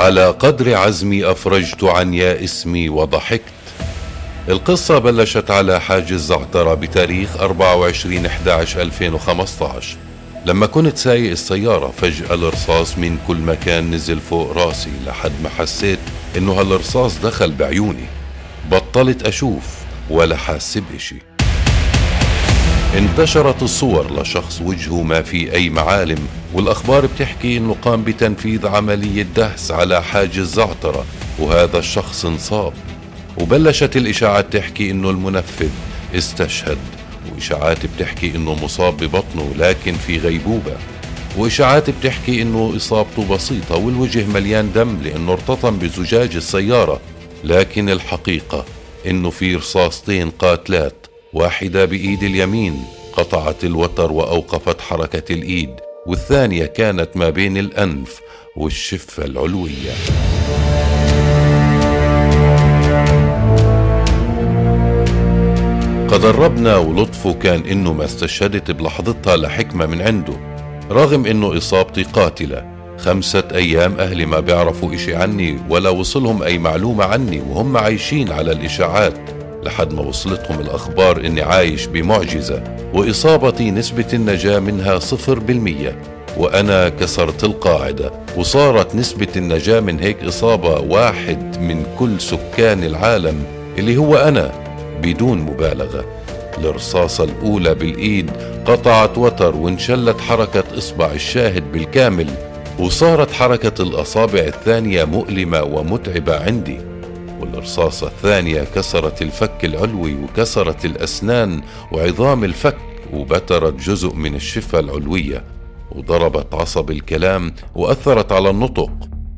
على قدر عزمي أفرجت عن يا اسمي وضحكت. القصة بلشت على حاج الزعترة بتاريخ 24 11 2015 لما كنت سايق السيارة فجأة الرصاص من كل مكان نزل فوق راسي لحد ما حسيت إنه هالرصاص دخل بعيوني. بطلت أشوف ولا حاس بإشي انتشرت الصور لشخص وجهه ما في أي معالم والأخبار بتحكي أنه قام بتنفيذ عملية دهس على حاج الزعترة وهذا الشخص انصاب. وبلشت الإشاعات تحكي أنه المنفذ استشهد وإشاعات بتحكي أنه مصاب ببطنه لكن في غيبوبة. وإشاعات بتحكي أنه إصابته بسيطة والوجه مليان دم لأنه ارتطم بزجاج السيارة لكن الحقيقة أنه في رصاصتين قاتلات واحدة بإيد اليمين قطعت الوتر وأوقفت حركة الإيد والثانية كانت ما بين الأنف والشفة العلوية. قدر ربنا ولطفه كان إنه ما استشهدت بلحظتها لحكمة من عنده رغم إنه إصابتي قاتلة. خمسة أيام أهلي ما بيعرفوا إشي عني ولا وصلهم أي معلومة عني وهم عايشين على الإشاعات. لحد ما وصلتهم الأخبار إني عايش بمعجزة واصابتي نسبة النجاة منها صفر بالمية وأنا كسرت القاعدة وصارت نسبة النجاة من هيك إصابة واحد من كل سكان العالم اللي هو أنا بدون مبالغة. الرصاصة الأولى بالإيد قطعت وتر وانشلت حركة إصبع الشاهد بالكامل وصارت حركة الأصابع الثانية مؤلمة ومتعبة عندي. والرصاصة الثانية كسرت الفك العلوي وكسرت الأسنان وعظام الفك وبترت جزء من الشفة العلوية وضربت عصب الكلام وأثرت على النطق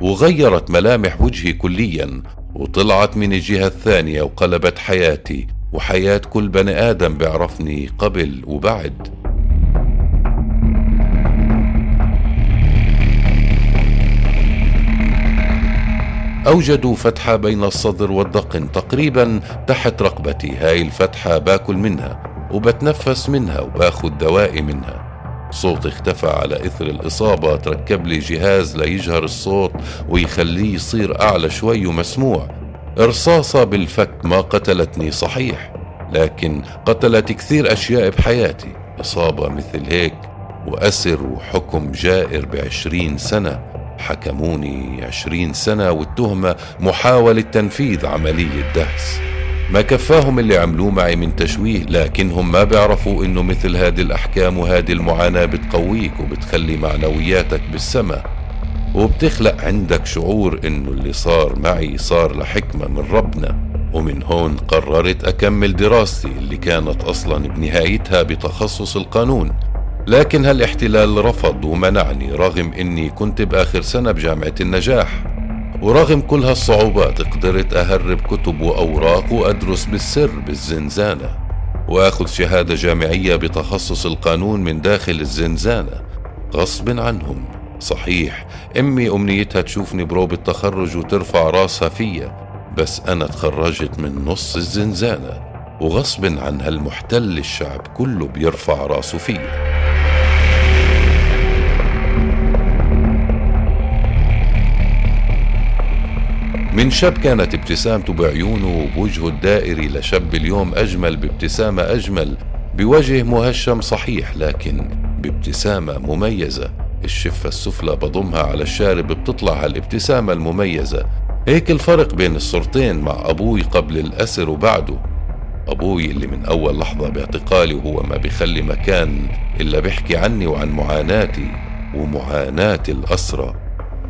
وغيرت ملامح وجهي كليا وطلعت من الجهة الثانية وقلبت حياتي وحياة كل بني آدم بيعرفني قبل وبعد أوجدوا فتحة بين الصدر والذقن تقريبا تحت رقبتي. هاي الفتحة باكل منها وبتنفس منها وباخد دوائي منها. صوتي اختفى على إثر الإصابة. تركب لي جهاز ليجهر الصوت ويخليه يصير أعلى شوي ومسموع. رصاصة بالفك ما قتلتني صحيح لكن قتلت كثير أشياء بحياتي. إصابة مثل هيك وأسر وحكم جائر بعشرين سنة. حكموني عشرين سنة والتهمة محاولة تنفيذ عملية دهس. ما كفاهم اللي عملوه معي من تشويه لكنهم ما بيعرفوا إنه مثل هذه الأحكام وهذه المعاناة بتقويك وبتخلي معنوياتك بالسما. وبتخلق عندك شعور إنه اللي صار معي صار لحكمة من ربنا. ومن هون قررت أكمل دراستي اللي كانت أصلا بنهايتها بتخصص القانون. لكن هالاحتلال رفض ومنعني رغم إني كنت بآخر سنة بجامعة النجاح. ورغم كل هالصعوبات قدرت أهرب كتب وأوراق وأدرس بالسر بالزنزانة وأخذ شهادة جامعية بتخصص القانون من داخل الزنزانة غصب عنهم. صحيح أمي أمنيتها تشوفني بروب التخرج وترفع راسها فيا بس أنا تخرجت من نص الزنزانة وغصب عن هالمحتل الشعب كله بيرفع راسه فيا. من شاب كانت ابتسامته بعيونه وبوجهه الدائري لشاب اليوم أجمل بابتسامة أجمل بوجه مهشم صحيح لكن بابتسامة مميزة. الشفة السفلى بضمها على الشارب بتطلع هالابتسامة المميزة. هيك الفرق بين الصورتين مع أبوي قبل الأسر وبعده. أبوي اللي من أول لحظة باعتقالي وهو ما بيخلي مكان إلا بيحكي عني وعن معاناتي ومعاناة الأسرى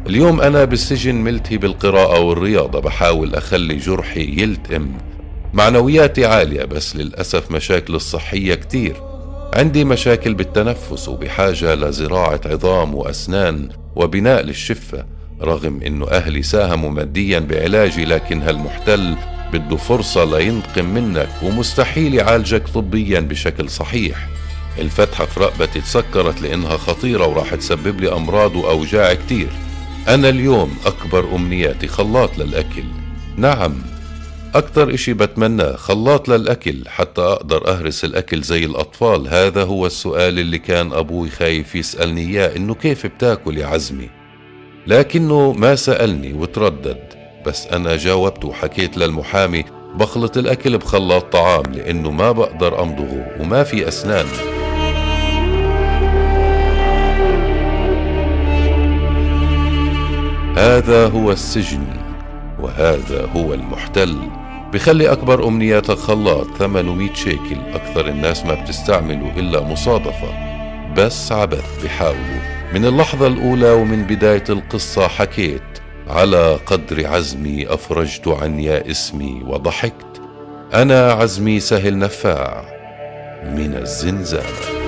اليوم أنا بالسجن ملتهي بالقراءة والرياضة بحاول أخلي جرحي يلتئم. معنوياتي عالية بس للأسف مشاكل الصحية كتير. عندي مشاكل بالتنفس وبحاجة لزراعة عظام وأسنان وبناء للشفة. رغم إنه أهلي ساهموا ماديا بعلاجي لكن هالمحتل بده فرصة لينتقم منك ومستحيل يعالجك طبيا بشكل صحيح. الفتحة في رقبتي تسكرت لأنها خطيرة وراح تسبب لي أمراض وأوجاع كتير. أنا اليوم أكبر أمنياتي خلاط للأكل. نعم أكثر إشي بتمناه خلاط للأكل حتى أقدر أهرس الأكل زي الأطفال. هذا هو السؤال اللي كان أبوي خايف يسألني إياه إنه كيف بتاكل يا عزمي؟ لكنه ما سألني وتردد بس أنا جاوبت وحكيت للمحامي بخلط الأكل بخلاط طعام لأنه ما بقدر أمضغه وما في أسنان. هذا هو السجن وهذا هو المحتل. بخلي أكبر أمنياتك خلاط 800 شيكل أكثر الناس ما بتستعمله إلا مصادفة. بس عبث بحاولوا من اللحظة الأولى ومن بداية القصة حكيت على قدر عزمي أفرجت عن يا اسمي وضحكت. أنا عزمي سهل نفاع. من الزنزانة.